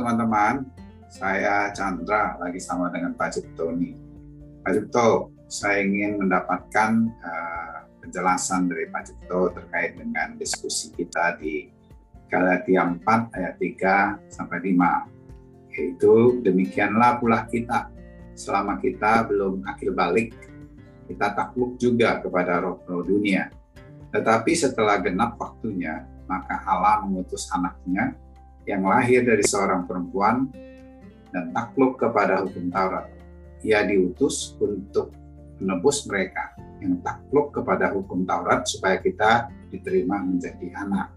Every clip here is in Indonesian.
teman-teman, saya Chandra lagi sama dengan Pak Cipto nih. Pak Cipto, saya ingin mendapatkan uh, penjelasan dari Pak Cipto terkait dengan diskusi kita di Galatia 4 ayat 3 sampai 5. Yaitu demikianlah pula kita selama kita belum akhir balik kita takluk juga kepada roh-roh dunia. Tetapi setelah genap waktunya, maka Allah mengutus anaknya yang lahir dari seorang perempuan dan takluk kepada hukum Taurat. Ia diutus untuk menebus mereka yang takluk kepada hukum Taurat supaya kita diterima menjadi anak.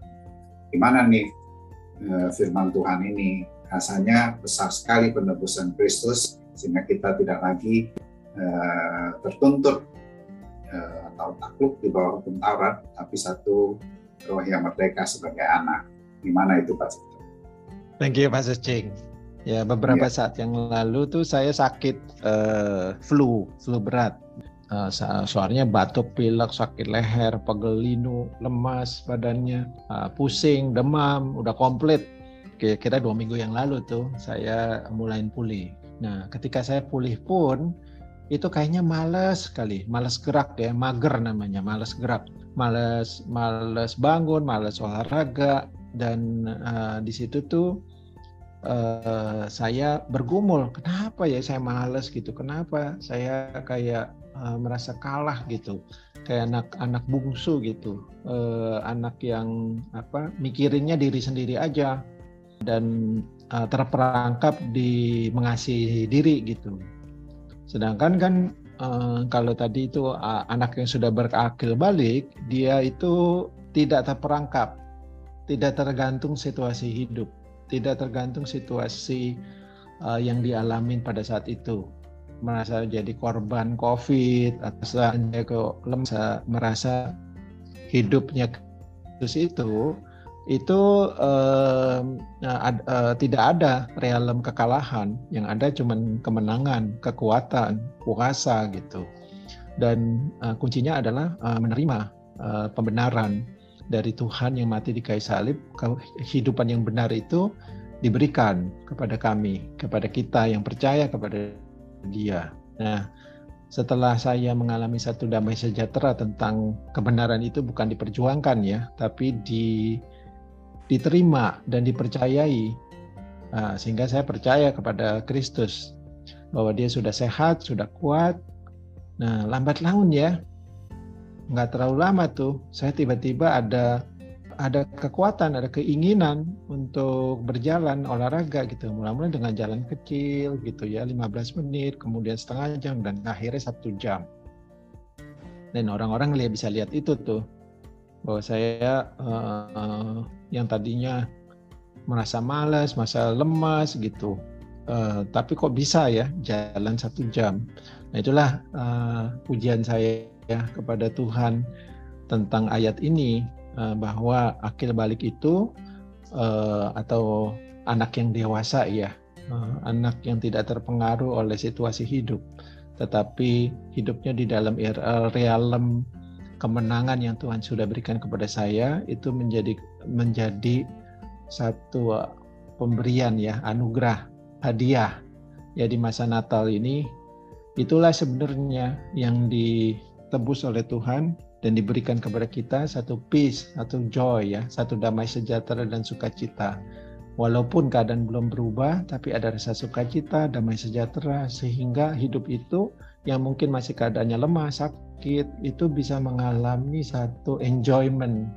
Gimana nih eh, firman Tuhan ini? Rasanya besar sekali penebusan Kristus sehingga kita tidak lagi uh, tertuntut uh, atau takluk di bawah hukum Taurat, tapi satu roh yang merdeka sebagai anak. Gimana itu Pak? Thank you Pak Sucing. Ya beberapa ya. saat yang lalu tuh saya sakit uh, flu, flu berat. Uh, soalnya batuk, pilek, sakit leher, pegel linu, lemas badannya, uh, pusing, demam, udah komplit. Kira-kira dua minggu yang lalu tuh saya mulai pulih. Nah ketika saya pulih pun itu kayaknya males sekali, males gerak ya, mager namanya, males gerak, males males bangun, males olahraga, dan uh, di situ tuh uh, saya bergumul kenapa ya saya males gitu? Kenapa saya kayak uh, merasa kalah gitu? Kayak anak anak bungsu gitu. Uh, anak yang apa mikirinnya diri sendiri aja dan uh, terperangkap di mengasihi diri gitu. Sedangkan kan uh, kalau tadi itu uh, anak yang sudah berakil balik dia itu tidak terperangkap tidak tergantung situasi hidup, tidak tergantung situasi uh, yang dialamin pada saat itu. Merasa jadi korban COVID atau lemas, merasa hidupnya terus itu itu uh, uh, uh, tidak ada realem kekalahan, yang ada cuma kemenangan, kekuatan, puasa gitu. Dan uh, kuncinya adalah uh, menerima uh, pembenaran dari Tuhan yang mati di kayu salib, kehidupan yang benar itu diberikan kepada kami, kepada kita yang percaya kepada Dia. Nah, setelah saya mengalami satu damai sejahtera tentang kebenaran itu bukan diperjuangkan ya, tapi di, diterima dan dipercayai. Nah, sehingga saya percaya kepada Kristus bahwa dia sudah sehat, sudah kuat. Nah, lambat laun ya, nggak terlalu lama tuh saya tiba-tiba ada ada kekuatan, ada keinginan untuk berjalan olahraga gitu. Mulai-mulai dengan jalan kecil gitu ya, 15 menit, kemudian setengah jam, dan akhirnya satu jam. Dan orang-orang lihat bisa lihat itu tuh, bahwa saya uh, yang tadinya merasa malas, merasa lemas gitu. Uh, tapi kok bisa ya jalan satu jam. Nah itulah uh, pujian saya ya kepada Tuhan tentang ayat ini uh, bahwa akil balik itu uh, atau anak yang dewasa ya uh, anak yang tidak terpengaruh oleh situasi hidup tetapi hidupnya di dalam realem kemenangan yang Tuhan sudah berikan kepada saya itu menjadi menjadi satu pemberian ya anugerah hadiah ya di masa Natal ini itulah sebenarnya yang di ditebus oleh Tuhan dan diberikan kepada kita satu peace, satu joy ya, satu damai sejahtera dan sukacita. Walaupun keadaan belum berubah, tapi ada rasa sukacita, damai sejahtera sehingga hidup itu yang mungkin masih keadaannya lemah, sakit, itu bisa mengalami satu enjoyment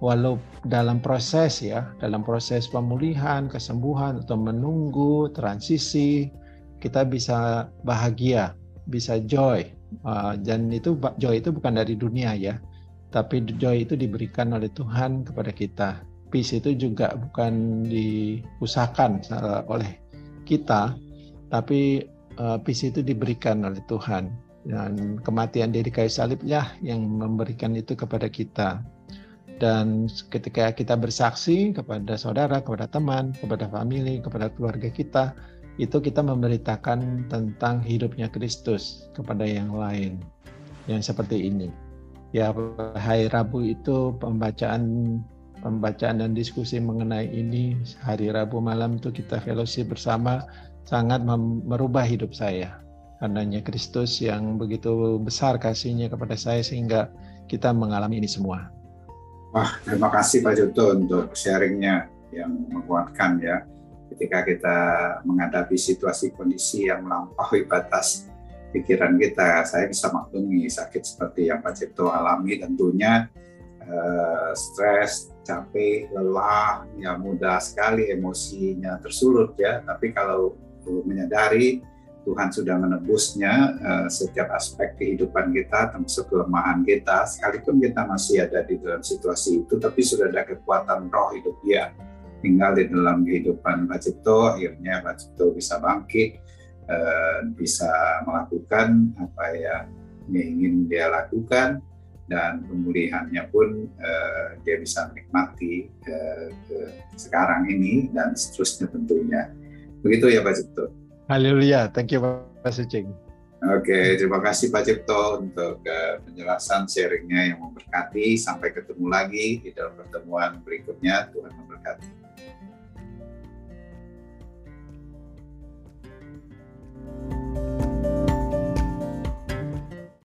walau dalam proses ya, dalam proses pemulihan, kesembuhan atau menunggu transisi, kita bisa bahagia, bisa joy, Uh, dan itu joy itu bukan dari dunia ya, tapi joy itu diberikan oleh Tuhan kepada kita. Peace itu juga bukan diusahakan uh, oleh kita, tapi uh, peace itu diberikan oleh Tuhan. Dan kematian dari kayu saliblah yang memberikan itu kepada kita. Dan ketika kita bersaksi kepada saudara, kepada teman, kepada family, kepada keluarga kita, itu kita memberitakan tentang hidupnya Kristus kepada yang lain yang seperti ini. Ya, hari Rabu itu pembacaan pembacaan dan diskusi mengenai ini hari Rabu malam itu kita fellowship bersama sangat merubah hidup saya. Karenanya Kristus yang begitu besar kasihnya kepada saya sehingga kita mengalami ini semua. Wah, terima kasih Pak Joto untuk sharingnya yang menguatkan ya. Ketika kita menghadapi situasi kondisi yang melampaui batas pikiran kita, saya bisa maklumi sakit seperti yang Pak Cipto alami tentunya eh, stres, capek, lelah, ya mudah sekali emosinya tersulut ya. Tapi kalau menyadari Tuhan sudah menebusnya uh, setiap aspek kehidupan kita, termasuk kelemahan kita. Sekalipun kita masih ada di dalam situasi itu, tapi sudah ada kekuatan roh hidup dia tinggal di dalam kehidupan Pak. Akhirnya Pak bisa bangkit, uh, bisa melakukan apa yang ingin dia lakukan, dan pemulihannya pun uh, dia bisa menikmati uh, sekarang ini dan seterusnya tentunya. Begitu ya Pak Cipto. Haleluya. Thank you Pak Sucing. Oke, okay, terima kasih Pak Cipto untuk uh, penjelasan sharingnya yang memberkati. Sampai ketemu lagi di dalam pertemuan berikutnya. Tuhan memberkati. thank you